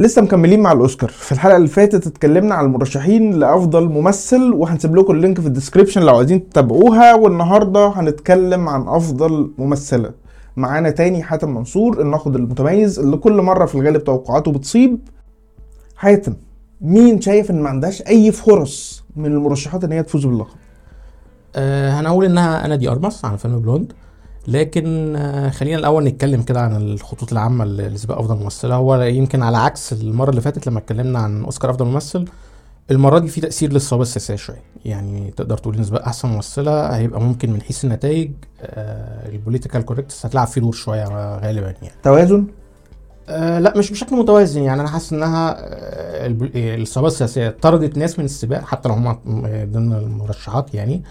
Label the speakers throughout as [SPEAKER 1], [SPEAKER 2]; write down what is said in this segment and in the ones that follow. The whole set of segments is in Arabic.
[SPEAKER 1] لسه مكملين مع الأوسكار. في الحلقة اللي فاتت اتكلمنا على المرشحين لأفضل ممثل وهنسيب لكم اللينك في ال description لو عايزين تتابعوها. والنهاردة هنتكلم عن أفضل ممثلة. معانا تاني حاتم منصور الناقد المتميز اللي كل مرة في الغالب توقعاته بتصيب. حاتم مين شايف إن ما عندهاش أي فرص من المرشحات إن هي تفوز باللقب؟
[SPEAKER 2] آه هنقول إنها أنا دي أرمس عن فيلم بلوند. لكن آه خلينا الأول نتكلم كده عن الخطوط العامة لسباق أفضل ممثله هو يمكن على عكس المرة اللي فاتت لما اتكلمنا عن أوسكار أفضل ممثل المرة دي في تأثير للثوابت السياسية شوية. يعني تقدر تقول إن سباق أحسن ممثلة هيبقى ممكن من حيث النتائج آه ال political correctness هتلعب فيه دور شوية غالبا يعني.
[SPEAKER 1] توازن؟
[SPEAKER 2] آه لا مش بشكل متوازن يعني. أنا حاسس إنها آه الثوابت السياسية طردت ناس من السباق حتى لو هم ضمن المرشحات يعني.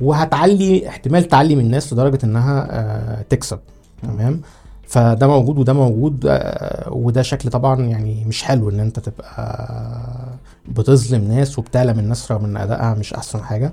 [SPEAKER 2] وهتعلي احتمال تعلي من الناس لدرجة إنها آه تكسب. تمام؟ فده موجود وده موجود آه وده شكل طبعا يعني مش حلو إن أنت تبقى بتظلم ناس وبتعلم الناس رغم إن أدائها مش أحسن حاجة.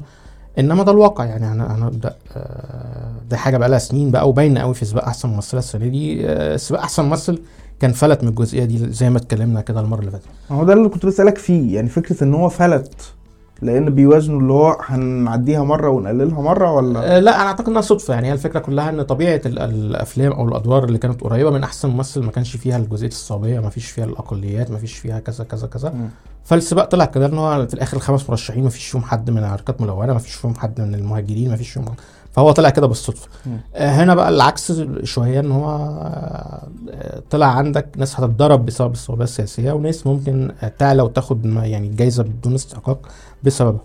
[SPEAKER 2] إنما ده الواقع يعني. أنا هنبدا آه ده حاجة بقى لها سنين بقى وباينة قوي في سباق أحسن ممثلة السنة دي. آه سباق أحسن ممثل كان فلت من الجزئية دي زي ما اتكلمنا كده المرة اللي فاتت.
[SPEAKER 1] هو ده اللي كنت بسألك فيه. يعني فكرة إن هو فلت لأن بيوازنوا اللي هو هنعديها مرة ونقللها مرة ولا؟
[SPEAKER 2] آه، لا أنا اعتقد انها صدفه. يعني هي الفكرة كلها إن طبيعة ال- الأفلام أو الأدوار اللي كانت قريبة من أحسن ممثل ما كانش فيها الجزئية الصعوبيه ما فيش فيها الأقليات ما فيش فيها كذا كذا كذا.
[SPEAKER 1] مم.
[SPEAKER 2] فالسباق طلع كده إن هو في الآخر الخمس مرشحين ما فيش فيهم حد من عركات ملونة ما فيش فيهم حد من المهاجرين ما فيش فيهم فهو طلع كده
[SPEAKER 1] بالصدفة.
[SPEAKER 2] آه، هنا بقى العكس شوية إن هو آه، طلع عندك ناس هتتضرب بسبب الصعوبات السياسية وناس ممكن تعلى وتاخد يعني الجايزه بدون استحقاق. بسببها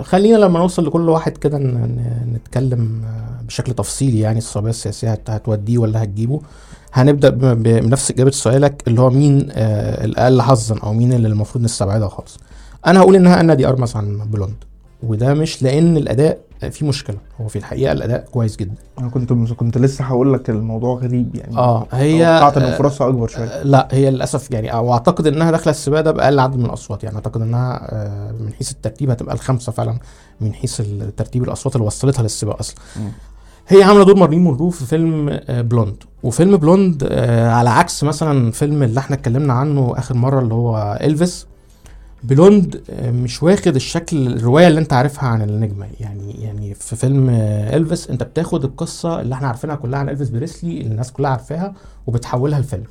[SPEAKER 2] خلينا لما نوصل لكل واحد كده نتكلم آه، بشكل تفصيلي يعني الصعوبات السياسية هت- هتوديه ولا هتجيبه. ب- بنفس إجابة سؤالك اللي هو مين آه، الاقل حظا أو مين اللي المفروض نستبعدها خالص. أنا هقول إنها أنا دي ارمس عن بلوند وده مش لأن الأداء فيه مشكلة. هو في الحقيقة الأداء كويس جدا.
[SPEAKER 1] أنا كنت كنت لسه هقول لك الموضوع غريب يعني.
[SPEAKER 2] آه هي
[SPEAKER 1] توقعت إن
[SPEAKER 2] آه،
[SPEAKER 1] فرصها أكبر شوية.
[SPEAKER 2] آه، لا هي للأسف يعني أو اعتقد إنها داخلة السباق ده بأقل عدد من الأصوات يعني. أعتقد إنها آه، من حيث الترتيب هتبقى الخامسة فعلا من حيث ترتيب الأصوات اللي وصلتها للسباق
[SPEAKER 1] أصلا.
[SPEAKER 2] هي عاملة دور مارلين مونرو في فيلم آه، بلوند. وفيلم بلوند آه، على عكس مثلا فيلم اللي إحنا اتكلمنا عنه آخر مرة اللي هو إلفيس بلوند آه، مش واخد الشكل الرواية اللي انت عارفها عن النجمة. يعني يعني في فيلم آه، إلفيس انت بتاخد القصة اللي إحنا عارفينها كلها عن إلفيس بريسلي اللي الناس كلها عارفاها وبتحولها لفيلم.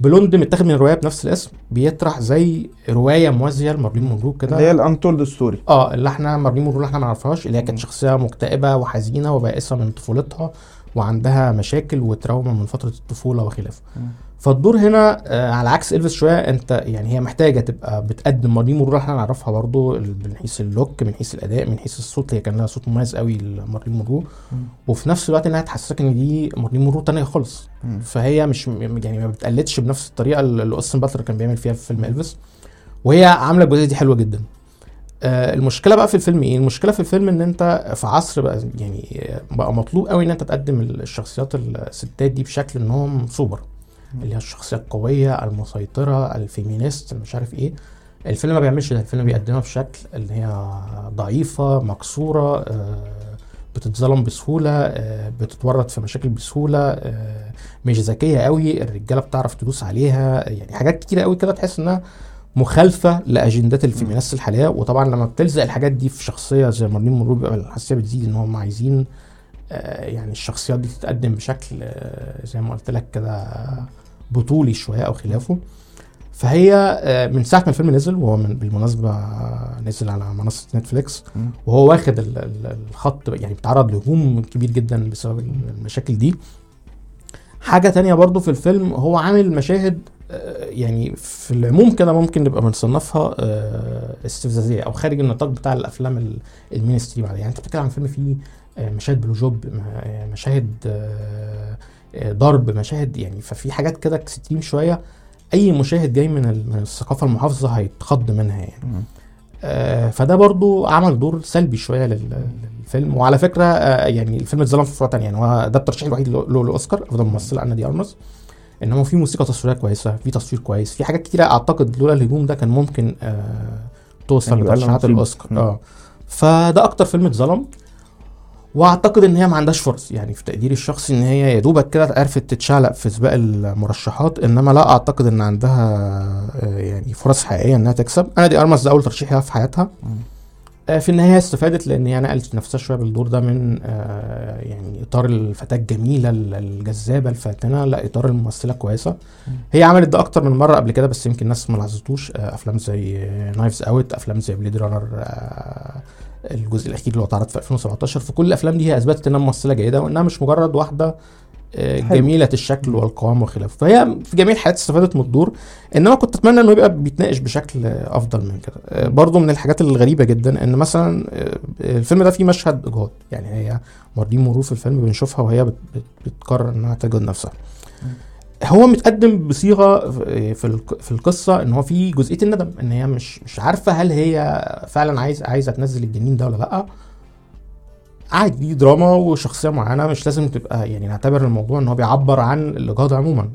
[SPEAKER 2] بلوند متاخد من رواية بنفس الاسم بيطرح زي رواية موازية لمارلين مونرو كده.
[SPEAKER 1] اللي هي ال untold
[SPEAKER 2] story آه اللي إحنا مارلين مونرو اللي إحنا ما نعرفهاش اللي هي كانت شخصية مكتئبة وحزينة وبائسة من طفولتها وعندها مشاكل و trauma من فترة الطفولة وخلافه. فالدور هنا آه على عكس إلفيس شوية أنت يعني هي محتاجة تبقى بتقدم مارلين مونرو اللي إحنا نعرفها برضو من حيث ال look من حيث الأداء من حيث الصوت. هي كان لها صوت مميز قوي لمارلين
[SPEAKER 1] مم.
[SPEAKER 2] وفي نفس الوقت إنها تحسسك إن دي مارلين مونرو تانية خالص. فهي مش يعني ما بتقلدش بنفس الطريقة اللي أوستن باتلر كان بيعمل فيها في فيلم إلفيس. وهي عاملة الجزئية دي حلوة جدا. آه المشكلة بقى في الفيلم إيه؟ المشكلة في الفيلم إن أنت في عصر بقى يعني آه، بقى مطلوب قوي إن أنت تقدم الشخصيات الستات دي بشكل انهم سوبر. اللي هي الشخصية القوية المسيطرة ال feminist مش عارف إيه. الفيلم ما بيعملش ده الفيلم بيقدمها بشكل اللي هي ضعيفة مكسورة آه، بتتظلم بسهولة آه، بتتورط في مشاكل بسهولة آه، مش ذكية قوي الرجالة بتعرف تدوس عليها يعني حاجات كتيرة قوي كده تحس إنها مخالفة لأجندات ال feminist الحالية. وطبعا لما بتلزق الحاجات دي في شخصية زي مارلين مونرو بيبقى الحساسية بتزيد إن هم عايزين يعني الشخصيات دي تتقدم بشكل زي ما قلت لك كده بطولي شوية أو خلافه. فهي آه، من ساعة ما الفيلم نزل وهو من بالمناسبة نزل على منصة نتفليكس. وهو واخد ال- ال- الخط يعني بيتعرض لهجوم كبير جدا بسبب المشاكل دي. حاجة تانية برضو في الفيلم هو عامل مشاهد آه، يعني في العموم كده ممكن نبقى بنصنفها آه، استفزازية أو خارج النطاق بتاع الأفلام ال- ال mainstream يعني أنت بتتكلم عن فيلم فيه مشاهد blow job م- آه، مشاهد ضرب مشاهد يعني ففي حاجات كده extreme شوية أي مشاهد جاي من من الثقافة المحافظة هيتخض منها يعني. آه، فده برضو عمل دور سلبي شوية لل- للفيلم. وعلى فكرة آه، يعني الفيلم اتظلم في تانية يعني هو ده الترشيح الوحيد له له لاوسكار أفضل ممثل أنا دي أرمز. ان هو في موسيقى تصويرية كويسة في تصوير كويس في حاجات كتيرة أعتقد لولا الهجوم ده كان ممكن آه توصل
[SPEAKER 1] يعني
[SPEAKER 2] لترشيحات.
[SPEAKER 1] الأوسكار.
[SPEAKER 2] آه. فده أكتر فيلم اتظلم. واعتقد إن هي ما عندهاش فرص. يعني في تقديري الشخصي إن هي يا دوبك كده عرفت تتشعلق في سباق المرشحات إنما لا أعتقد إن عندها آه، يعني فرص حقيقية إنها تكسب. أنا دي ارمس ده أول ترشيح لها في حياتها. آه، في النهاية استفادت لأن هي نقلت نفسها شوية بالدور ده من آه، يعني إطار الفتاة الجميلة الجذابة الفاتنة لاطار الممثلة كويسة. هي عملت ده أكتر من مرة قبل كده بس يمكن الناس ما لاحظتوش. أفلام زي Knives Out أفلام زي Blade Runner الجزء الأخير اللي هو اتعرض في 2017 في كل الأفلام دي هي أثبتت إنها ممثلة جيدة وإنها مش مجرد واحدة آه،
[SPEAKER 1] حلو.
[SPEAKER 2] جميلة الشكل والقوام وخلافه فهي في جميع الحالات استفادت من الدور إنما كنت أتمنى إنه يبقى بيتناقش بشكل أفضل من كده. آه، برضو من الحاجات الغريبة جدا إن مثلا آه، الفيلم ده فيه مشهد اجهاض يعني هي ماردين مرور في الفيلم بنشوفها وهي بت- بت- بتقرر إنها تجهض نفسها. هو متقدم بصيغة في في القصة إن هو في جزئية الندم إن هي مش مش عارفة هل هي فعلا عايز عايزة تنزل الجنين ده ولا لأ عادي دي دراما وشخصية معينة مش لازم تبقى يعني نعتبر الموضوع إن هو بيعبر عن الاجهاض عموما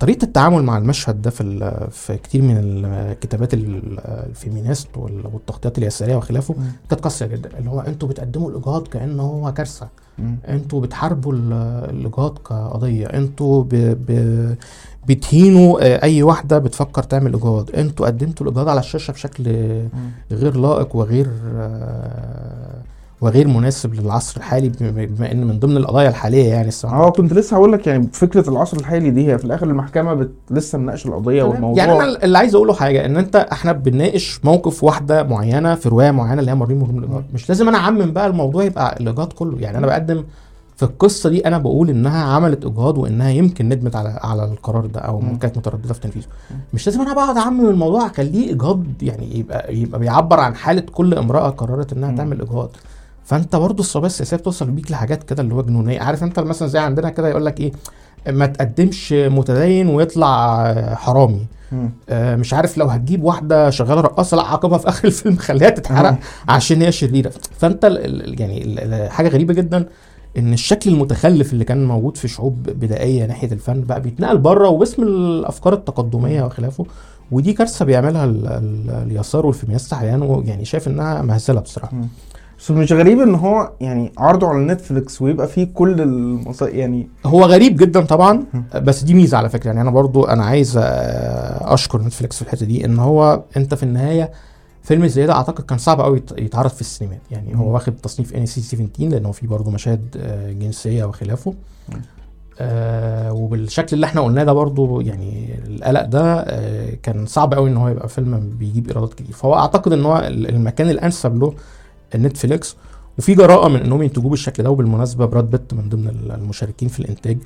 [SPEAKER 2] طريقة التعامل مع المشهد ده في في كتير من الكتابات ال- ال feminist وال- والتغطيات اليسارية وخلافه. كانت قاسية جدا اللي هو أنتوا بتقدموا الاجهاض كأنه هو
[SPEAKER 1] كارثة.
[SPEAKER 2] أنتوا بتحاربوا ال- الاجهاض كقضية. أنتوا ب... ب... بتهينوا آه، أي واحدة بتفكر تعمل اجهاض أنتوا قدمتوا الاجهاض على الشاشة بشكل. غير لائق وغير آه، وغير مناسب للعصر الحالي بما إن من ضمن القضايا الحالية يعني الصراحة.
[SPEAKER 1] آه كنت لسه هقول لك يعني فكرة العصر الحالي دي هي في الآخر المحكمة بت... لسه مناقشة القضية والموضوع
[SPEAKER 2] يعني أنا اللي عايز أقوله حاجة إن أنت إحنا بنناقش موقف واحدة معينة في رواية معينة اللي هي مارلين مارلين الاجهاض مش لازم أنا أعمم بقى الموضوع يبقى الاجهاض كله. يعني أنا بقدم في القصة دي أنا بقول إنها عملت اجهاض وإنها يمكن ندمت على على القرار ده
[SPEAKER 1] أو.
[SPEAKER 2] كانت مترددة في تنفيذه. مش لازم أنا بقعد أعمم الموضوع أخليه اجهاض يعني يبقى يبقى بيعبر عن حالة كل امرأة قررت
[SPEAKER 1] إنها.
[SPEAKER 2] تعمل اجهاض فانت برضو الصبايا السياسية بتوصل بيك لحاجات كده اللي هو جنونية. عارف انت مثلا زي عندنا كده يقول لك إيه ما تقدمش متدين ويطلع حرامي. آه، مش عارف لو هتجيب واحدة شغالة رقاصة لا عاقبها في آخر الفيلم خليها تتحرق. عشان هي شريرة. فانت ال- ال- يعني ال- ال- حاجة غريبة جدا إن الشكل المتخلف اللي كان موجود في شعوب بدائية ناحية الفن بقى بيتنقل بره وباسم الأفكار التقدمية وخلافه ودي كارثة بيعملها ال- ال- اليسار وال feminist أحيانا يعني شايف إنها مهزلة بصراحة.
[SPEAKER 1] بس مش غريب إن هو يعني عرضه على نتفليكس ويبقى فيه كل المصا يعني
[SPEAKER 2] هو غريب جدا طبعا بس دي ميزة على فكرة. يعني أنا برضو أنا عايز آه، أشكر نتفليكس في الحتة دي إن هو أنت في النهاية فيلم زي ده أعتقد كان صعب قوي يت- يتعرض في السينمات. يعني هو. واخد تصنيف NC 17 لأن هو فيه برضو مشاهد آه، جنسية وخلافه. آه وبالشكل اللي إحنا قلناه ده برضو يعني القلق ده آه كان صعب قوي إن هو يبقى فيلم بيجيب إيرادات كتير. فهو أعتقد إن هو ال- المكان الأنسب له النتفليكس وفي جراءة من إنهم ينتجوه بالشكل ده وبالمناسبة براد بيت من ضمن ال- المشاركين في الإنتاج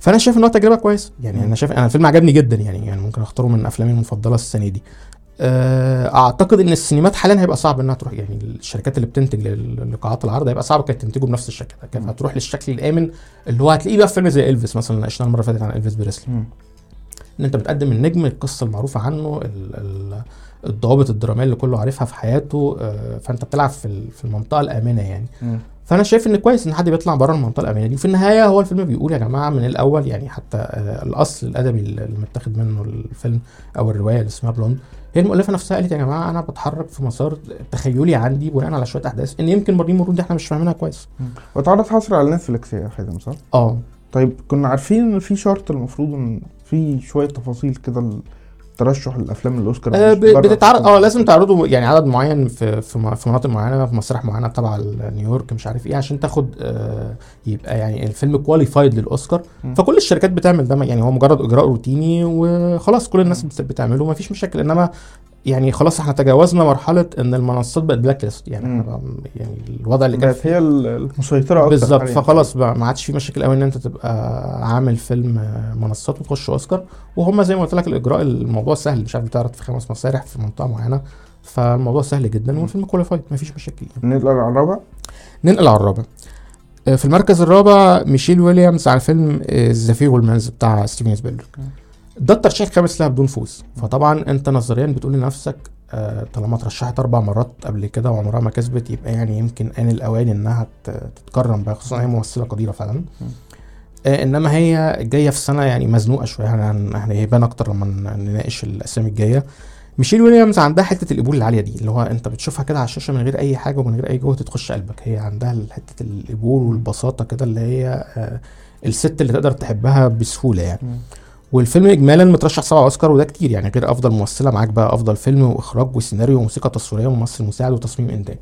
[SPEAKER 2] فأنا شايف إن هو تجربة كويسة يعني. أنا شايف أنا الفيلم عجبني جدا يعني يعني ممكن أختاره من أفلامي المفضلة السنة دي آه، أعتقد إن السينمات حاليا هيبقى صعب إنها تروح يعني الشركات اللي بتنتج لقاعات العرض هيبقى صعب كانت تنتجه بنفس الشكل ده كانت. هتروح للشكل الآمن اللي هو هتلاقيه بقى في فيلم زي إلفيس مثلا ناقشناه المرة اللي فاتت عن إلفيس بريسلي. إن أنت بتقدم النجم القصة المعروفة عنه ال ال الضوابط الدرامية اللي كله عارفها في حياته آه، فأنت بتلعب في ال- في المنطقة الآمنة يعني. فأنا شايف إن كويس إن حد بيطلع بره المنطقة الآمنة دي. وفي النهاية هو الفيلم بيقول يا جماعة من الأول يعني حتى آه، الأصل الأدبي اللي متاخد منه الفيلم أو الرواية اللي اسمها Blonde هي المؤلفة نفسها قالت يا جماعة أنا بتحرك في مسار تخيلي عندي بناء على شوية أحداث إن يمكن مريم مرور دي إحنا مش فاهمينها كويس.
[SPEAKER 1] واتعرض حصري على نتفليكس يا فندم صح؟
[SPEAKER 2] آه.
[SPEAKER 1] طيب كنا عارفين إن في شرط المفروض إن في شوية تفاصيل كده ترشح الافلام الأوسكار
[SPEAKER 2] آه، بتتعرض
[SPEAKER 1] آه.
[SPEAKER 2] لازم تعرضوا يعني عدد معين في في مناطق معينة في مسارح معينة تبع نيويورك مش عارف إيه عشان تاخد آه، يبقى يعني الفيلم qualified
[SPEAKER 1] للأوسكار.
[SPEAKER 2] فكل الشركات بتعمل ده يعني هو مجرد إجراء روتيني وخلاص كل الناس بت- بتعمله ما فيش مشاكل إنما يعني خلاص إحنا تجاوزنا مرحلة إن المنصات بقت black list يعني. إحنا يعني الوضع اللي كان
[SPEAKER 1] بقت هي المسيطرة أكتر
[SPEAKER 2] بالظبط. فخلاص بقى ما عادش في مشاكل قوي إن أنت تبقى عامل فيلم آه، منصات وتخش أوسكار. وهم زي ما قلت لك الإجراء الموضوع سهل. مش عارف بتعرض في خمس مسارح في منطقة معينة. فالموضوع سهل جدا والفيلم qualified ما فيش مشاكل.
[SPEAKER 1] ننقل على الرابع؟
[SPEAKER 2] ننقل على الرابع. آه، في المركز الرابع ميشيل ويليامز على فيلم The Fabelmans بتاع ستيفن سبيلبرج ده الترشيح الخامس لها بدون فوز. فطبعا أنت نظريا بتقول لنفسك آه، طالما اترشحت أربع مرات قبل كده وعمرها ما كسبت يبقى يعني يمكن آن الأوان إنها تتكرم بقى خصوصا هي ممثلة قديرة فعلا. آه، إنما هي جاية في سنة يعني مزنوقة شوية. إحنا هيبان أكتر لما نناقش الأسامي الجاية. ميشيل ويليامز عندها حتة القبول العالية دي اللي هو أنت بتشوفها كده على الشاشة من غير أي حاجة ومن غير أي جهد تخش قلبك. هي عندها حتة القبول والبساطة كده اللي هي آه، الست اللي تقدر تحبها بسهولة يعني.
[SPEAKER 1] مم.
[SPEAKER 2] والفيلم اجمالا مترشح سبعة أوسكار وده كتير يعني غير أفضل ممثله معاك بقى أفضل فيلم وإخراج وسيناريو وموسيقى تصويرية وممثل مساعد وتصميم إنتاج.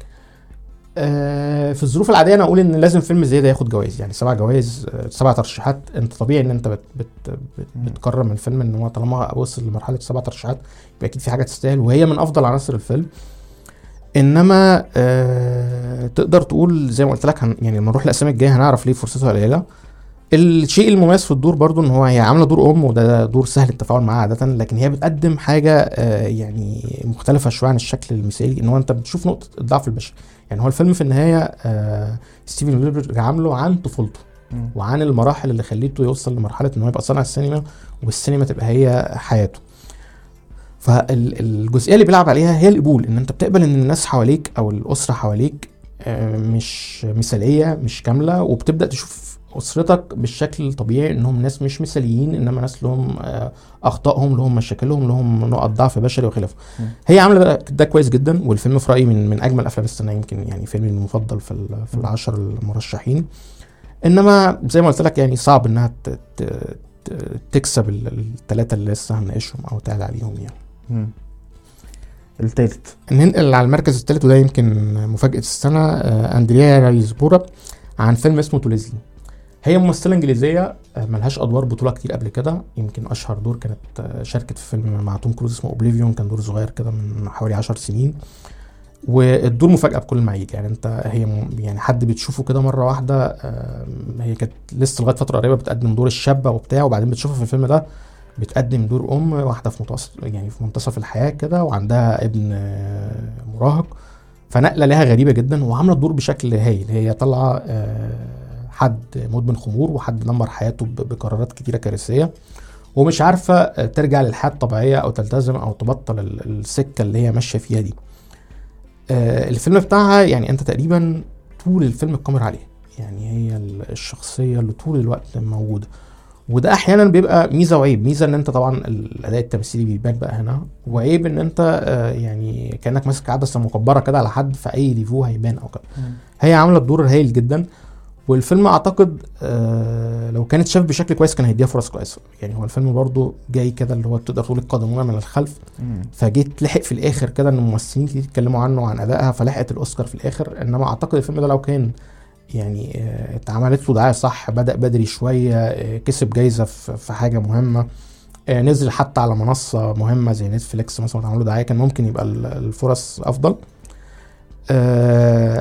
[SPEAKER 2] آه، في الظروف العادية أنا أقول إن لازم فيلم زي ده ياخد جوائز يعني سبع جوائز آه، سبع ترشيحات. أنت طبيعي إن أنت بت بت بت. بتكرم الفيلم إن هو طالما وصل لمرحلة سبع ترشيحات يبقى أكيد في حاجة تستاهل. وهي من أفضل عناصر الفيلم. إنما آه تقدر تقول زي ما قلت لك هن يعني لما نروح الأسامي الجاية هنعرف ليه فرصتها قليلة. الشيء المميز في الدور برضو إن هو هي عاملة دور أم وده دور سهل التفاعل معاه عادة لكن هي بتقدم حاجة آه يعني مختلفة شوية عن الشكل المثالي إن هو أنت بتشوف نقطة الضعف البشري يعني هو الفيلم في النهاية آه ستيفن سبيلبرج عامله عن طفولته. وعن المراحل اللي خليته يوصل لمرحلة إن هو يبقى صانع السينما والسينما تبقى هي حياته فالجزئية اللي بيلعب عليها هي القبول إن أنت بتقبل إن الناس حواليك أو الأسرة حواليك آه، مش مثالية مش كاملة وبتبدأ تشوف أسرتك بالشكل الطبيعي إنهم ناس مش مثاليين إنما ناس لهم آه، أخطائهم لهم مشاكلهم لهم نقط ضعف بشري وخلافه. هي عاملة ده- كويس جدا والفيلم في رأيي من من أجمل افلام السنة يمكن يعني فيلمي المفضل في في. العشر المرشحين إنما زي ما قلت لك يعني صعب إنها تكسب الثلاثه اللي لسه هنناقشهم أو تعلى عليهم يعني
[SPEAKER 1] مم. التالت
[SPEAKER 2] ننقل على المركز الثالث وده يمكن مفاجأة السنة آه، أندريا رايزبورا عن فيلم اسمه To Leslie هي ممثلة إنجليزية آه، ملهاش أدوار بطولة كتير قبل كده. يمكن أشهر دور كانت آه، شاركت في فيلم مع توم كروز اسمه Oblivion كان دور صغير كده من حوالي عشر سنين. والدور مفاجأة بكل المعايير يعني أنت هي يعني حد بتشوفه كده مرة واحدة آه، هي كانت لسه لغاية فترة قريبة بتقدم دور الشابة وبتاع وبعدين بتشوفها في الفيلم ده بتقدم دور أم واحدة في متوسط يعني في منتصف الحياة كده وعندها ابن آه، مراهق. فنقلة لها غريبة جدا وعاملة الدور بشكل هايل. هي طالعة حد مدمن خمور وحد دمر حياته بقرارات كتيرة كارثية ومش عارفة ترجع للحياة الطبيعية أو تلتزم أو تبطل ال- السكة اللي هي ماشية فيها دي. آه، الفيلم بتاعها يعني أنت تقريبا طول الفيلم الكاميرا عليها يعني هي ال- الشخصية اللي طول الوقت موجودة. وده أحيانا بيبقى ميزة وعيب ميزة إن أنت طبعا الأداء التمثيلي بيبان بقى هنا وعيب إن أنت آه، يعني كأنك ماسك عدسة مكبرة كده على حد في اي review هيبان أو كده. هي عاملة الدور هايل جدا. والفيلم أعتقد آه لو كان اتشاف بشكل كويس كان هيديها فرص كويسة. يعني هو الفيلم برضو جاي كده اللي هو تقدر تقول القادمون من الخلف. فجيت لحق في الآخر كده إن الممثلين كتير اتكلموا عنه وعن أدائها فلحقت الأوسكار في الآخر. إنما أعتقد الفيلم ده لو كان يعني آه، اتعملت له دعاية صح بدأ بدري شوية آه، كسب جايزة في حاجة مهمة نزل حتى على منصة مهمة زي نتفليكس مثلا اتعمل له دعاية كان ممكن يبقى ال- الفرص أفضل.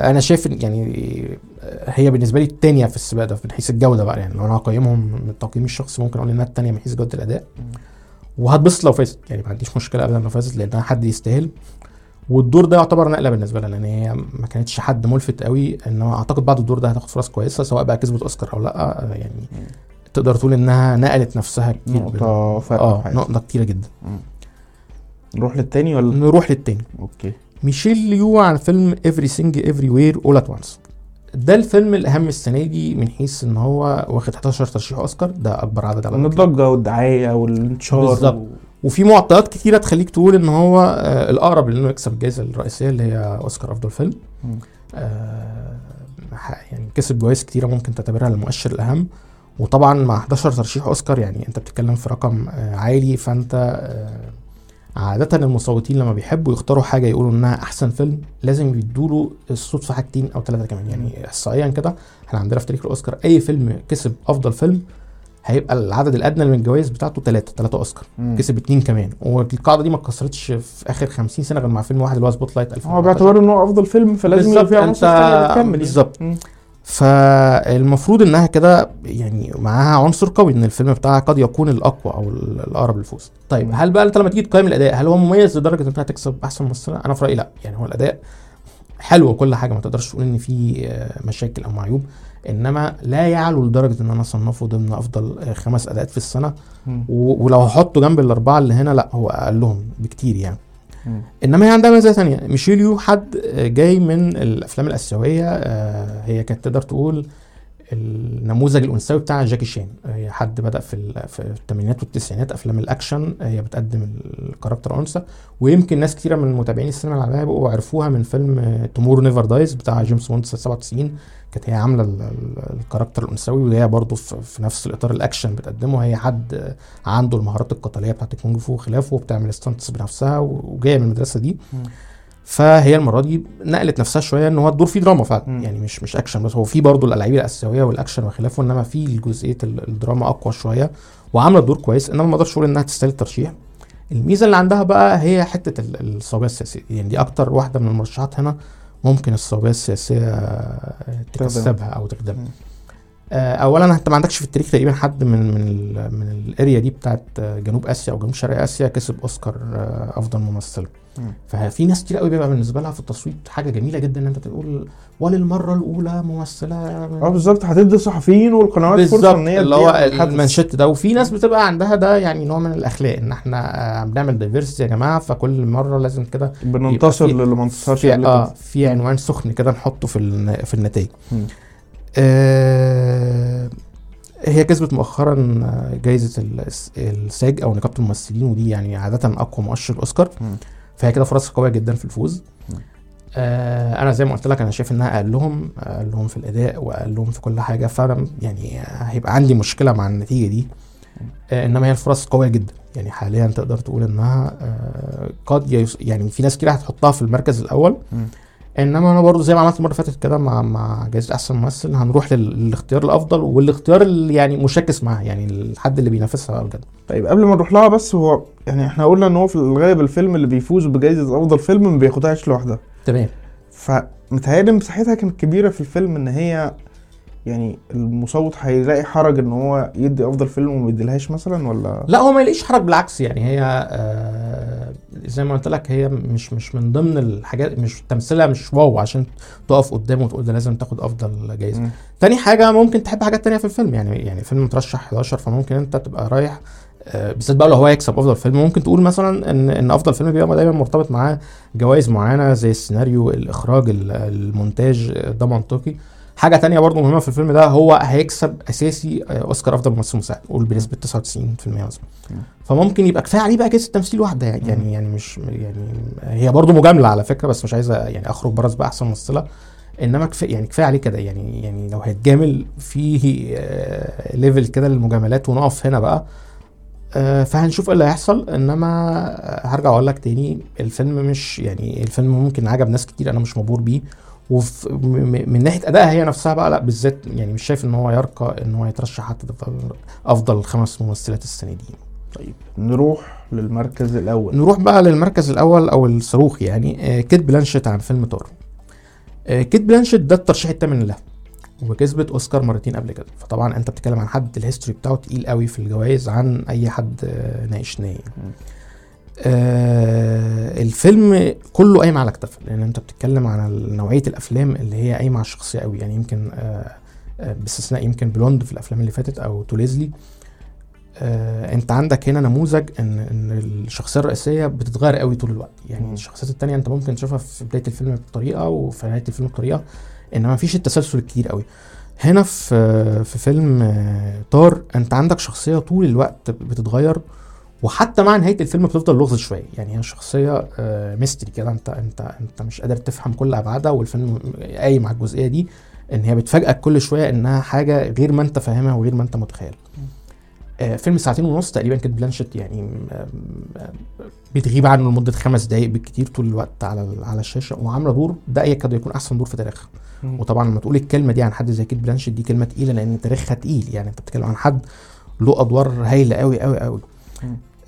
[SPEAKER 2] أنا شايف يعني هي بالنسبة لي الثانية في السباق ده من حيث الجودة بقى. يعني لو أنا هقيمهم من التقييم الشخصي ممكن أقول إنها الثانية من حيث جودة الأداء. وهتبسط لو فازت. يعني ما عنديش مشكلة ابدا لو فازت لأنها حد يستاهل. والدور ده يعتبر نقلة بالنسبة لها لأن هي ما كانتش حد ملفت قوي. إنما أعتقد بعد الدور ده هتاخد فرص كويسة سواء بقى كسبت أوسكار أو لأ. يعني تقدر تقول إنها نقلت نفسها كتير
[SPEAKER 1] نقطة فرق آه.
[SPEAKER 2] نقطة كتيرة جدا.
[SPEAKER 1] نروح للتاني ولا؟
[SPEAKER 2] نروح للتاني.
[SPEAKER 1] okay.
[SPEAKER 2] ميشيل يو عن فيلم Everything Everywhere All at Once. ده الفيلم الأهم السنة دي من حيث إن هو واخد 11 ترشيح أوسكار ده أكبر عدد على
[SPEAKER 1] من
[SPEAKER 2] الإطلاق.
[SPEAKER 1] الضجة والدعاية والانتشار
[SPEAKER 2] بالظبط.
[SPEAKER 1] و...
[SPEAKER 2] وفي معطيات كتيرة تخليك تقول إن هو آه الأقرب لأنه يكسب الجائزه الرئيسية اللي هي أوسكار أفضل فيلم. آه يعني كسب جوائز كتيرة ممكن تعتبرها المؤشر الأهم وطبعا مع 11 ترشيح أوسكار يعني أنت بتتكلم في رقم آه عالي فأنت آه عادة المصوتين لما بيحبوا يختاروا حاجة يقولوا إنها أحسن فيلم لازم يدوله الصدفة حاجتين أو ثلاثة كمان يعني احصائيا كده إحنا عندنا في تاريخ الأوسكار أي فيلم كسب أفضل فيلم هيبقى العدد الأدنى من الجوائز بتاعته ثلاثة ثلاثة أوسكار
[SPEAKER 1] مم.
[SPEAKER 2] كسب اتنين كمان والقاعدة دي ما اتكسرتش في آخر 50 سنة غير مع فيلم واحد اللي هو Spotlight 2014
[SPEAKER 1] هو باعتبار ان هو أفضل فيلم فلازم يبقى فيه عناصر يعني.
[SPEAKER 2] بالظبط. فالمفروض إنها كده يعني معاها عنصر قوي إن الفيلم بتاعها قد يكون الأقوى أو ال- الأقرب للفوز. طيب. هل بقى انت لما تيجي تقيم الأداء هل هو مميز لدرجة انها تكسب أحسن ممثلة؟ أنا في رأيي لأ. يعني هو الأداء حلو وكل حاجة ما تقدرش تقول إن في آه، مشاكل أو معيوب إنما لا يعلو لدرجة إن أنا أصنفه ضمن أفضل آه، خمس أداءات في السنة. ولو هحطه جنب الأربعة اللي هنا لأ هو أقلهم بكتير يعني. إنما هي عندها ميزة ثانية. ميشيل يو حد جاي من الأفلام الآسيوية آه، هي كانت تقدر تقول النموذج الأنثوي بتاع جاكي شان. هي حد بدأ في في الثمانينات والتسعينات أفلام الأكشن هي بتقدم ال character أنثى. ويمكن ناس كتيرة من متابعين السينما العالمية بقوا عرفوها من فيلم Tomorrow Never Dies بتاع جيمس بوند سنه 97 كانت هي عاملة ال- ال- ال character الأنثوي وهي برضه في نفس الإطار الأكشن بتقدمه. هي حد عنده المهارات القتالية بتاعت الكونج فو وخلافه وبتعمل stunts بنفسها وجاية من المدرسة دي.
[SPEAKER 1] مم.
[SPEAKER 2] فهي المرة دي نقلت نفسها شوية إن هو الدور فيه دراما فعلا. يعني مش مش أكشن بس هو فيه برضه الألعاب الاسيويه والأكشن وخلافه إنما فيه جزئيه ال- الدراما أقوى شوية وعاملة الدور كويس. إنما ما أقدرش أقول إنها تستاهل الترشيح. الميزة اللي عندها بقى هي حتة ال- الصوابيه السياسية. يعني دي أكتر واحدة من المرشحات هنا ممكن الصوابيه السياسية تكسبها أو تخدمها. اولا أنت ما عندكش في التاريخ تقريبا حد من من ال من ال area دي بتاعت آه، جنوب آسيا أو جنوب شرق آسيا كسب أوسكار آه، أفضل ممثله
[SPEAKER 1] مم.
[SPEAKER 2] ففي ناس كتير قوي بيبقى بالنسبة لها في التصويت حاجة جميلة جدا إن أنت تقول وللمرة الأولى ممثلة
[SPEAKER 1] آه بالظبط هتدي الصحفيين والقنوات
[SPEAKER 2] فرصة
[SPEAKER 1] إن هي
[SPEAKER 2] اللي هو. المانشيت ده وفي ناس بتبقى عندها ده يعني نوع من الأخلاق إن إحنا آه، بنعمل diversity يا جماعة فكل مرة لازم كده
[SPEAKER 1] بننتصر للي ما انتصرش
[SPEAKER 2] في
[SPEAKER 1] كده.
[SPEAKER 2] في عنوان سخن كده نحطه في في النتائج. آه هي كسبت مؤخرا جايزة الس- الساج أو نقابة الممثلين ودي يعني عادة أقوى مؤشر اوسكار. فهي كده فرص قوية جدا في الفوز. آه أنا زي ما قلت لك أنا شايف إنها اقلهم اقلهم في الأداء واقلهم في كل حاجة. فأنا يعني هيبقى عندي مشكلة مع النتيجة دي. آه إنما هي الفرص قوية جدا. يعني حاليا تقدر تقول إنها آه قد يعني في ناس كتير هتحطها في المركز الأول.
[SPEAKER 1] مم.
[SPEAKER 2] إنما أنا برضو زي ما عملت المرة اللي فاتت كده مع مع جائزه أحسن ممثل هنروح لل- للاختيار الأفضل والاختيار اللي يعني مشاكس معاه يعني الحد اللي بينافسها بجد.
[SPEAKER 1] طيب قبل ما نروح لها بس هو يعني إحنا قلنا إن هو في الغالب الفيلم اللي بيفوز بجائزه أفضل فيلم ما بياخدهاش لوحدها.
[SPEAKER 2] تمام.
[SPEAKER 1] فمتهيألي مساحتها كانت كبيرة في الفيلم إن هي يعني المصوت هيلاقي حرج إن هو يدي أفضل فيلم وما يديلهاش مثلا ولا؟
[SPEAKER 2] لا هو ما يلاقيش حرج بالعكس يعني هي آه زي ما قلت لك هي مش مش من ضمن الحاجات مش تمثيلها مش واو عشان تقف قدامه وتقول ده لازم تاخد أفضل
[SPEAKER 1] جايزة.
[SPEAKER 2] تاني حاجة ممكن تحب حاجات تانية في الفيلم يعني يعني فيلم مترشح 11 فممكن أنت تبقى رايح آه، بالذات بقى لو هو يكسب أفضل فيلم. ممكن تقول مثلا إن إن أفضل فيلم بيبقى دايما مرتبط معاه جوائز معينة زي السيناريو الإخراج ال- المونتاج آه، ده منطقي. حاجة تانية برضه مهمة في الفيلم ده هو هيكسب أساسي آه، أوسكار أفضل ممثل مساعد قول بنسبة 99% مثلا
[SPEAKER 1] مم.
[SPEAKER 2] فممكن يبقى كفاية عليه بقى جائزه تمثيل واحدة يعني
[SPEAKER 1] مم.
[SPEAKER 2] يعني يعني مش يعني هي برضه مجاملة على فكرة بس مش عايزة يعني أخرج بره بقى أحسن ممثلة إنما كفاية يعني كفاية عليه كده يعني يعني لو هيتجامل فيه آه، ليفل كده للمجاملات ونقف هنا بقى آه، فهنشوف إيه اللي هيحصل إنما آه، هرجع أقول لك تاني الفيلم مش يعني الفيلم ممكن عجب ناس كتير أنا مش مبهور بيه وفي م- م- من ناحية أدائها هي نفسها بقى لأ بالذات يعني مش شايف إن هو يرقى إن هو يترشح حتى افضل أفضل خمس ممثلات السنة دي.
[SPEAKER 1] طيب نروح للمركز الأول.
[SPEAKER 2] نروح بقى للمركز الأول أو الصاروخ يعني آه، كيت بلانشيت عن فيلم Tár. آه، كيت بلانشيت ده الترشيح الثامن لها وكسبت أوسكار مرتين قبل كده. فطبعا أنت بتتكلم عن حد ال history بتاعه تقيل قوي في الجوائز عن أي حد آه، ناقشناه يعني. آه الفيلم كله قايم على كتفها لأن أنت بتتكلم عن نوعية الأفلام اللي هي قايمة على الشخصية قوي يعني يمكن آه آه، باستثناء يمكن Blonde في الأفلام اللي فاتت أو To Leslie. آه أنت عندك هنا نموذج إن إن الشخصية الرئيسية بتتغير قوي طول الوقت. يعني
[SPEAKER 1] مم.
[SPEAKER 2] الشخصيات التانية أنت ممكن تشوفها في بداية الفيلم بطريقة وفي نهاية الفيلم بطريقة إنما مفيش التسلسل الكتير قوي هنا في في فيلم آه، Tár أنت عندك شخصية طول الوقت بتتغير. وحتى مع نهاية الفيلم بتفضل لغز شوية. يعني هي شخصية آه، mystery كده. انت انت انت مش قادر تفهم كل أبعادها والفيلم قايم على الجزئية دي إن هي بتفاجئك كل شوية إنها حاجة غير ما أنت فاهمها وغير ما أنت متخيل. آه، فيلم ساعتين ونص تقريبا كانت بلانشيت يعني بتغيب عنه لمدة خمس دقائق بالكتير طول الوقت على على الشاشة وعاملة دور ده يكاد يكون أحسن دور في تاريخها. وطبعا لما تقول الكلمة دي عن حد زي كيت بلانشيت دي كلمة تقيلة لأن تاريخها تقيل. يعني أنت بتتكلم عن حد له أدوار هايلة قوي قوي قوي.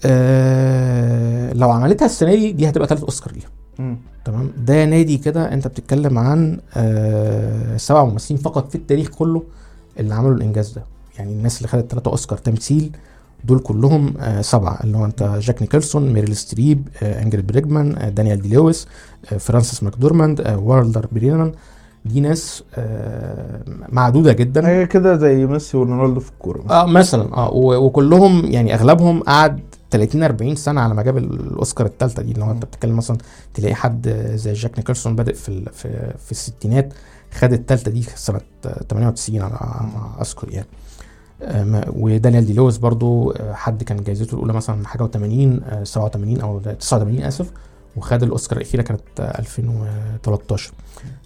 [SPEAKER 2] آه لو عملتها السنة دي دي هتبقى ثالث أوسكار ليها. تمام؟ ده نادي كده أنت بتتكلم عن آه سبع ممثلين فقط في التاريخ كله اللي عملوا الإنجاز ده. يعني الناس اللي خدت ثلاثة أوسكار تمثيل دول كلهم آه سبعة. اللي هو أنت جاك نيكلسون ميريل ستريب آه إنجريد برجمان آه دانيال دي لويس آه فرانسيس ماكدورماند آه والتر برينان. دي ناس آه معدودة جدا.
[SPEAKER 1] هي كده زي ميسي ورونالدو في الكورة
[SPEAKER 2] آه مثلا. آه وكلهم يعني أغلبهم قعد 30 40 سنة على ما جاب الأوسكار الثالثه دي هو
[SPEAKER 1] أنت.
[SPEAKER 2] بتتكلم مثلا تلاقي حد زي جاك نيكلسون بادئ في في, في الستينات خد الثالثه دي سنة 98 على ما اذكر يعني. آه، ودانيال دي لويس برضو آه، حد كان جايزته الأولى مثلا حاجة و80 87 أو 89 آسف. وخد الأوسكار الأخيرة كانت آه، 2013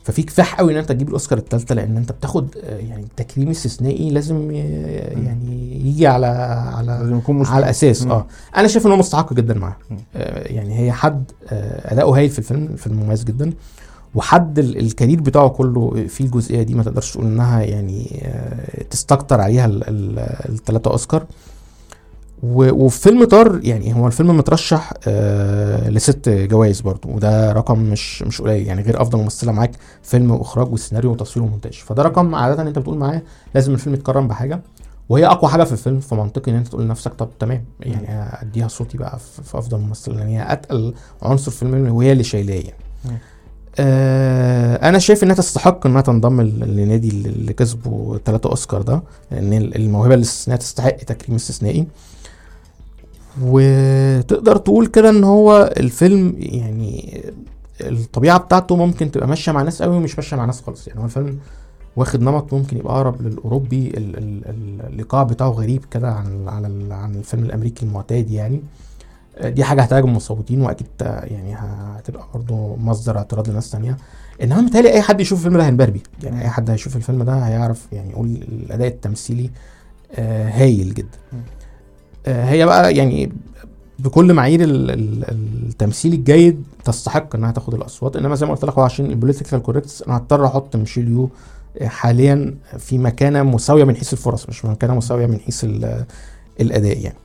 [SPEAKER 2] ففي كفاح قوي إن أنت تجيب الأوسكار الثالثه لأن أنت بتاخد آه، يعني تكريم استثنائي لازم ي- يعني يجي على على
[SPEAKER 1] لازم يكون مستحق.
[SPEAKER 2] على
[SPEAKER 1] أساس.
[SPEAKER 2] آه. أنا شايف ان هو مستحق جدا معاه. آه يعني هي حد آه أداؤه هايل في الفيلم الفيلم مميز جدا. وحد ال- الكارير بتاعه كله في الجزئية دي ما تقدرش تقول إنها يعني آه تستكتر عليها الثلاثه أوسكار. وفي فيلم طار يعني هو الفيلم مترشح آه لست جوائز برضه وده رقم مش مش قليل يعني غير أفضل ممثلة معاك فيلم وإخراج وسيناريو وتصوير ومونتاج. فده رقم عادة أنت بتقول معاه لازم الفيلم يتكرم بحاجة وهي أقوى حاجة في الفيلم فمنطقي إن أنت تقول لنفسك طب تمام يعني أديها صوتي بقى في أفضل ممثل لأن هي أتقل عنصر في الفيلم وهي اللي شايلاه يعني. آه أنا شايف إنها تستحق إنها تنضم ل- لنادي اللي كسبوا ثلاثة أوسكار ده لأن الموهبة الاستثنائيه تستحق تكريم استثنائي. وتقدر تقول كده إن هو الفيلم يعني الطبيعة بتاعته ممكن تبقى ماشية مع ناس قوي ومش ماشية مع ناس خالص. يعني هو الفيلم واخد نمط ممكن يبقى أقرب للأوروبي ال- ال- ال- الايقاع بتاعه غريب كده عن على عن الفيلم الأمريكي المعتاد يعني. دي حاجة هتعجب المصوتين وأكيد يعني هتبقى برضه مصدر اعتراض لناس تانية. إنما متهيألي أي حد يشوف الفيلم ده هينبهر بيه. يعني أي حد هيشوف الفيلم ده هيعرف يعني يقول الأداء التمثيلي آه، هايل جدا. هي بقى يعني بكل معايير ال- ال- التمثيل الجيد تستحق إنها تاخد الأصوات. إنما زي ما قلت لك هو عشان ال political correctness أنا هضطر أحط ميشيل يو حاليا في مكانة مساوية من حيث الفرص مش مكانة مساوية من حيث ال- الأداء يعني.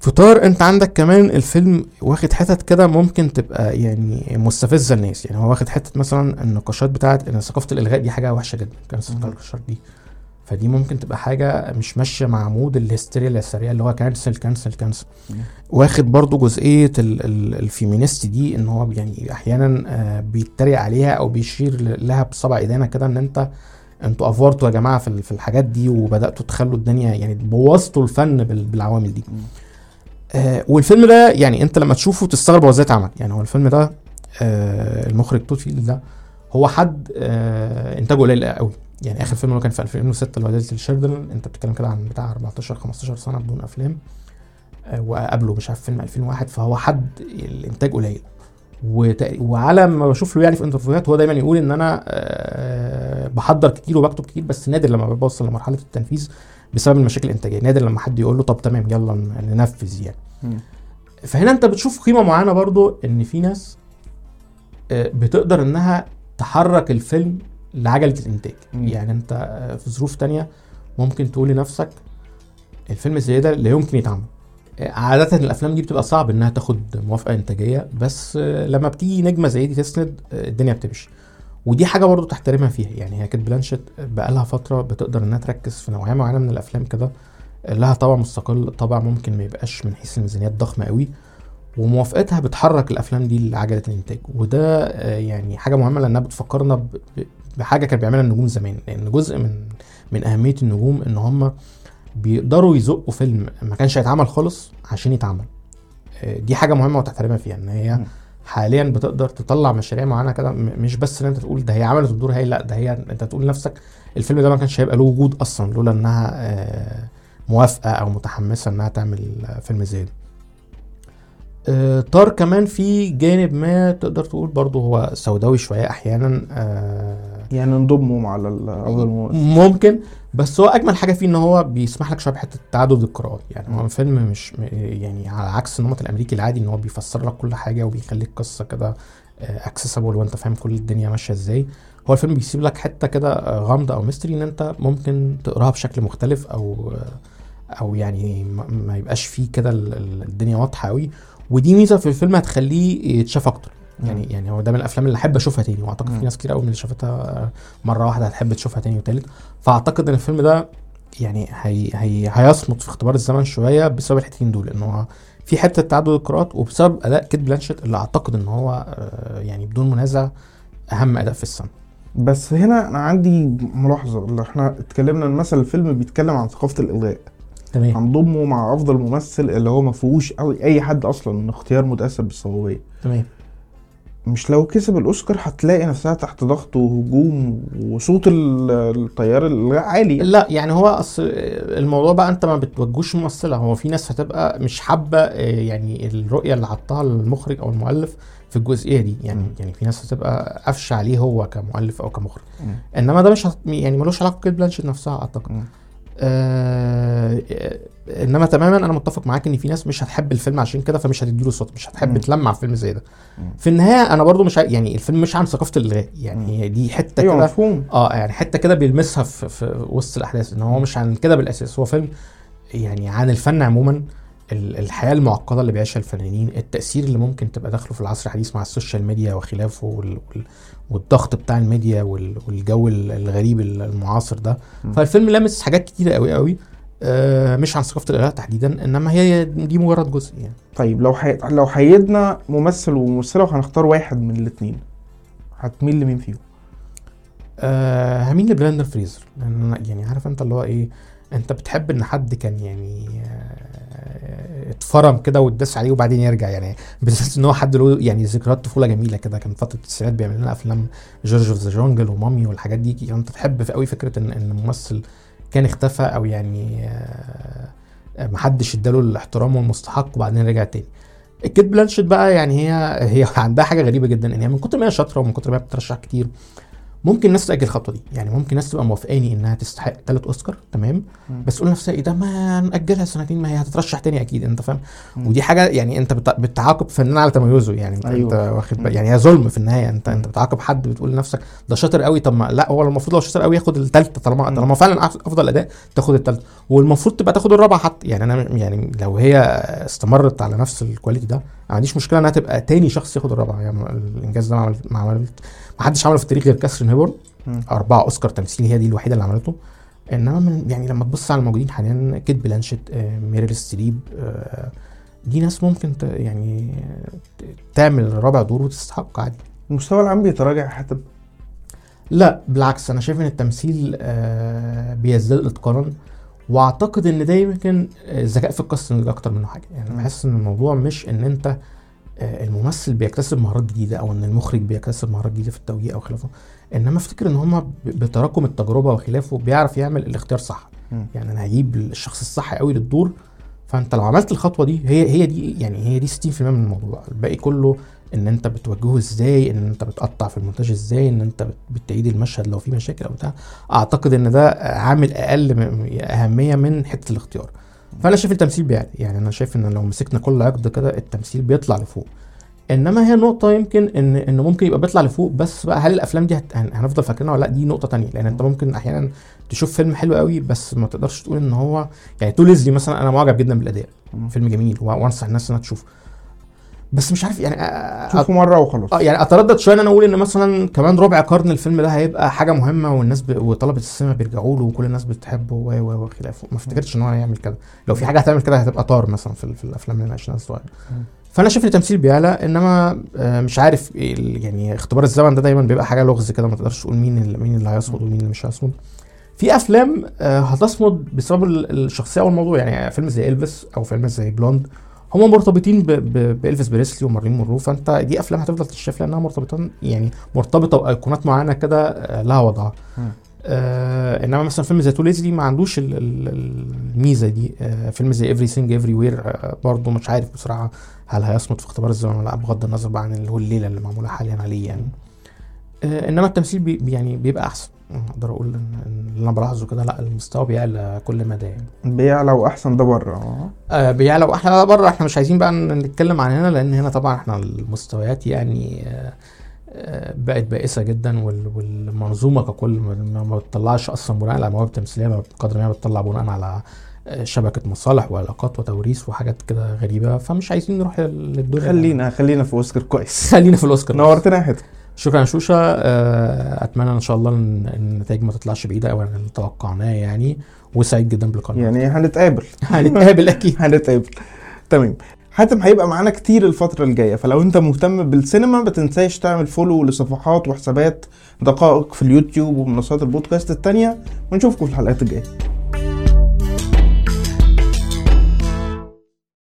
[SPEAKER 2] فطار أنت عندك كمان الفيلم واخد حتت كده ممكن تبقى يعني مستفزة الناس يعني هو واخد حتة مثلا النقاشات بتاعت إن ثقافة الإلغاء دي حاجة وحشة جدا. ال
[SPEAKER 1] cancel
[SPEAKER 2] culture دي فدي ممكن تبقى حاجة مش ماشية مع mood الهستيريا السريع اللي هو cancel cancel
[SPEAKER 1] cancel.
[SPEAKER 2] واخد برضو جزئية ال ال ال feminist دي إن هو يعني أحيانا آه، بيتريق عليها أو بيشير لها بصبع إيدينا كده إن أنت أنتوا أوفرتوا يا جماعة في ال- في الحاجات دي وبدأتوا تخلوا الدنيا يعني بوظتوا الفن بال- بالعوامل دي. آه والفيلم ده يعني أنت لما تشوفه تستغرب هو إزاي اتعمل يعني هو الفيلم ده آه المخرج تود فيلد ده هو حد آه إنتاجه قليل قوي يعني آخر فيلم اللي كان في 2006 اللي هو ده Little Children أنت بتتكلم كده عن بتاع 14 15 سنة بدون أفلام آه وقبله مش عارف فيلم 2001 فهو حد الإنتاج قليل. وعلى ما بشوف له يعني في انترفيوهات هو دايما يقول إن أنا آه بحضر كتير وبكتب كتير بس نادر لما بوصل لمرحلة التنفيذ بسبب المشاكل الإنتاجية. نادر لما حد يقول له طب تمام يلا ننفذ يعني. فهنا أنت بتشوف قيمة معينة برضو إن في ناس آه، بتقدر إنها تحرك الفيلم لعجلة الإنتاج.
[SPEAKER 1] مم.
[SPEAKER 2] يعني أنت في ظروف تانية ممكن تقول لنفسك الفيلم زي ده لا يمكن يتعمل. آه، عادة الأفلام دي بتبقى صعب إنها تاخد موافقة إنتاجية بس آه، لما بتيجي نجمة زي دي تسند آه، الدنيا بتمشي. ودي حاجة برضو تحترمها فيها. يعني هي كانت بلانشيت بقالها فترة بتقدر إنها تركز في نوعية معينة من الأفلام كده. لها طابع مستقل طابع ممكن ما يبقاش من حيث الميزانيات ضخمة قوي. وموافقتها بتحرك الأفلام دي لعجلة الإنتاج. وده يعني حاجة مهمة لأنها بتفكرنا بحاجة كان بيعملها النجوم زمان لأن جزء من من أهمية النجوم إن هم بيقدروا يزقوا فيلم ما كانش هيتعمل خالص عشان يتعمل آه، دي حاجة مهمة وتحترمها فيها إن هي. حاليا بتقدر تطلع مشاريع معينة كده مش بس إن أنت تقول ده هي عملت الدور هاي لأ ده هي أنت تقول لنفسك الفيلم ده ما كانش هيبقى له وجود أصلا لولا إنها آه، موافقة أو متحمسة إنها تعمل فيلم زي ده آه، طار كمان في جانب ما تقدر تقول برضه هو سوداوي شوية أحيانا
[SPEAKER 1] يعني نضمهم على ال- افضل ممثل
[SPEAKER 2] ممكن بس هو أجمل حاجة فيه إن هو بيسمح لك شوية بحتة تعدد القراءات. يعني هو. الفيلم مش يعني على عكس النمط الأمريكي العادي إن هو بيفسر لك كل حاجة وبيخليك قصة كده accessible وأنت فاهم كل الدنيا ماشية إزاي. هو الفيلم بيسيب لك حتة كده آه، غامضة أو mystery إن أنت ممكن تقراها بشكل مختلف أو آه، أو يعني ما- يبقاش فيه كده ال- ال- الدنيا واضحة قوي ودي ميزة في الفيلم هتخليه يتشاف أكتر. يعني
[SPEAKER 1] مم.
[SPEAKER 2] يعني هو ده من الأفلام اللي أحب أشوفها تاني
[SPEAKER 1] وأعتقد.
[SPEAKER 2] في ناس كتير قوي من اللي شافتها مرة واحدة هتحب تشوفها تاني وتالت. فأعتقد إن الفيلم ده يعني هي هي هيصمد في اختبار الزمن شوية بسبب الحتتين دول إن هو في حتة تعدد القراءات وبسبب أداء كيت بلانشيت اللي أعتقد إن هو آه، يعني بدون منازع أهم أداء في السنة.
[SPEAKER 1] بس هنا أنا عندي ملاحظة اللي إحنا اتكلمنا إن مثلا الفيلم بيتكلم عن ثقافة الإلغاء.
[SPEAKER 2] تمام.
[SPEAKER 1] هنضمه مع أفضل ممثل اللي هو ما فيهوش أي حد أصلا من اختيار متأثر بالصوابية
[SPEAKER 2] تمام.
[SPEAKER 1] مش لو كسب الأوسكار هتلاقي نفسها تحت ضغط وهجوم وصوت ال- الطيار العالي
[SPEAKER 2] لا يعني هو أصل الموضوع بقى أنت ما بتوجهوش ممثلة هو في ناس هتبقى مش حابة آه، يعني الرؤية اللي حطها المخرج أو المؤلف في الجزئية دي يعني
[SPEAKER 1] مم.
[SPEAKER 2] يعني في ناس هتبقى قافشة عليه هو كمؤلف أو كمخرج
[SPEAKER 1] مم.
[SPEAKER 2] إنما ده مش. يعني ملوش علاقة بكيت بلانشيت نفسها أعتقد
[SPEAKER 1] مم.
[SPEAKER 2] آه انما تماما أنا متفق معاك ان في ناس مش هتحب الفيلم عشان كده فمش هتديله صوت مش هتحب. تلمع فيلم زي ده. في النهاية أنا برضو مش ع- يعني الفيلم مش عن ثقافة الالغاء يعني هي دي حتة
[SPEAKER 1] أيوه
[SPEAKER 2] كده
[SPEAKER 1] مفهوم
[SPEAKER 2] آه يعني حتة كده بيلمسها في, في وسط الأحداث إن هو مش عن كده بالأساس هو فيلم يعني عن الفن عموما ال- الحياة المعقدة اللي بيعيشها الفنانين التأثير اللي ممكن تبقى داخله في العصر الحديث مع ال social media وخلافه وال والضغط بتاع الميديا وال والجو ال- الغريب المعاصر ده. فالفيلم لامس حاجات كتيرة قوي قوي آه مش عن ثقافة الالغاء تحديدا إنما هي دي مجرد جزء يعني
[SPEAKER 1] طيب لو حي... لو حيدنا ممثل وممثلة وهنختار واحد من الاثنين هتميل لمين فيهم؟
[SPEAKER 2] آه هميل لبراندن فريزر لأن يعني عارف أنت اللي هو إيه أنت بتحب إن حد كان يعني آه، اتفرم كده واتداس عليه وبعدين يرجع. يعني بالذات إن هو حد له يعني ذكريات طفولة جميلة كده. كان فترة التسعينات بيعمل لنا أفلام George of the Jungle و Mummy والحاجات دي. يعني أنت تحب قوي فكرة ان إن ممثل كان اختفى أو يعني آه، آه، محدش اداله الاحترام والمستحق وبعدين رجع تاني. كيت بلانشيت بقى يعني هي هي عندها حاجة غريبة جدا. ان هي من كتر ما هي شاطرة ومن كتر ما هي بترشح كتير ممكن الناس تاجل الخطوة دي يعني ممكن الناس تبقى موافقاني إنها تستحق ثلاث أوسكار تمام
[SPEAKER 1] مم.
[SPEAKER 2] بس تقول لنفسها إيه ده ما نأجلها سنتين ما هي هتترشح تاني أكيد أنت فاهم. ودي حاجة يعني أنت بت- بتعاقب فنان على تميزه يعني أنت,
[SPEAKER 1] أيوة.
[SPEAKER 2] انت واخد. بالك يعني هي ظلم في النهاية أنت
[SPEAKER 1] مم.
[SPEAKER 2] أنت بتعاقب حد بتقول لنفسك ده شاطر قوي طب ما لا هو المفروض لو شاطر قوي ياخد الثالثه طالما. طالما فعلا أفضل أداء تاخد الثالثه والمفروض تبقى تاخد الرابعة حتى يعني أنا يعني لو هي استمرت على نفس ال quality ده ما عنديش مشكلة إنها تبقى تاني شخص ياخد الرابعة يعني الإنجاز ده ما عملت ما حدش عمله في التاريخ غير كاثرين هيبورن
[SPEAKER 1] مم.
[SPEAKER 2] أربعة أوسكار تمثيل هي دي الوحيدة اللي عملته إنما من يعني لما تبص على الموجودين حاليا كيت بلانشيت آه، ميريل ستريب آه، دي ناس ممكن ت يعني تعمل رابع دور وتستحق عادي
[SPEAKER 1] المستوى العام بيتراجع يا حاتم
[SPEAKER 2] لا بالعكس أنا شايف إن التمثيل آه، بيزداد إتقانا وأعتقد إن ده يمكن الذكاء في الكاستنج أكتر منه حاجة يعني. بحس إن الموضوع مش أنت آه، الممثل بيكتسب مهارات جديدة أو إن المخرج بيكتسب مهارات جديدة في التوجيه أو خلافه. إنما أفتكر إن هم بتراكم التجربة وخلافه بيعرف يعمل الاختيار صح. يعني أنا هجيب الشخص الصح قوي للدور فأنت لو عملت الخطوة دي هي هي دي يعني هي دي 60% من الموضوع. الباقي كله إن أنت بتوجهه إزاي إن أنت بتقطع في المونتاج إزاي إن أنت بت- بتعيد المشهد لو في مشاكل أو بتاع. أعتقد إن ده عامل أقل أهمية من حتة الاختيار. فأنا شايف التمثيل بيعلى. يعني أنا شايف إن لو مسكنا كل عقد كده التمثيل بيطلع لفوق. إنما هي نقطة يمكن ان إنه ممكن يبقى بيطلع لفوق بس بقى هل الأفلام دي هت... هن- هنفضل فاكرينها ولا لأ؟ دي نقطة تانية. لأن أنت ممكن أحيانا تشوف فيلم حلو قوي بس ما تقدرش تقول إن هو يعني تو ليزلي مثلا أنا معجب جدا
[SPEAKER 1] بالأداء.
[SPEAKER 2] فيلم جميل. وأنصح الناس إنها تشوفه. بس مش عارف يعني
[SPEAKER 1] شوفوا مرة وخلاص.
[SPEAKER 2] آه يعني أتردد شوية إن أنا أقول إن مثلا كمان ربع قرن الفيلم ده هيبقى حاجة مهمة والناس ب... وطلبة السينما بيرجعوا له وكل الناس بتحبه و و وخلافه ما افتكرتش إن هو هيعمل كده. لو في حاجة هتعمل كده هتبقى طار مثلا في, ال- في الأفلام اللي ناقشناها الصغير. فأنا شايف إن التمثيل بيعلى إنما آه، مش عارف يعني اختبار الزمن ده دايما بيبقى حاجة لغز كده ما تقدرش تقول مين اللي مين اللي هيصمد ومين اللي مش هيصمد. في أفلام آه، هتصمد بسبب ال- الشخصية والموضوع. يعني فيلم زي إلفيس أو فيلم زي Blonde هم مرتبطين ب- ب- بإلفيس بريسلي ومارلين مونرو فأنت دي أفلام هتفضل تشاف لأنها مرتبطة يعني مرتبطة بأيقونات معينة كده آه، لها وضعها. آه إنما مثلا فيلم زي To Leslie ما عندوش ال- ال- الميزة دي. آه فيلم زي Everything Everywhere برضه مش عارف بصراحة هل هيصمد في اختبار الزمن ولا لأ بغض النظر بقى عن اللي هو الليلة اللي معمولة حاليا عليه يعني. إنما التمثيل بي يعني بيبقى أحسن. أقدر أقول ان اللي أنا بلاحظه كده لأ المستوى بيعلى كل مدى يعني.
[SPEAKER 1] بيعلى وأحسن ده بره. آه
[SPEAKER 2] آه بيعلى وإحنا بره إحنا مش عايزين بقى نتكلم عن هنا لأن هنا طبعا إحنا المستويات يعني آه آه، بقت بائسة جدا وال- والمنظومة ككل ما بتطلعش أصلا بناء على مواهب تمثيليه بقدر ما هي بتطلع بناء على آه، شبكة مصالح وعلاقات وتوريث وحاجات كده غريبة. فمش عايزين نروح للدنيا.
[SPEAKER 1] خلينا خلينا في أوسكار كويس.
[SPEAKER 2] خلينا في الأوسكار.
[SPEAKER 1] نورتنا يا حاتم
[SPEAKER 2] شكرا يا شوشة. آه، أتمنى إن شاء الله النتائج ما تطلعش بعيدة قوي عن اللي توقعناه يعني. وسعيد جدا بالقناة.
[SPEAKER 1] يعني هنتقابل.
[SPEAKER 2] هنتقابل أكيد.
[SPEAKER 1] هنتقابل. تمام. حاتم هيبقى معانا كتير الفترة الجاية. فلو أنت مهتم بالسينما ما تنساش تعمل follow لصفحات وحسابات دقائق في اليوتيوب ومنصات البودكاست التانية. ونشوفكم في الحلقات الجاية.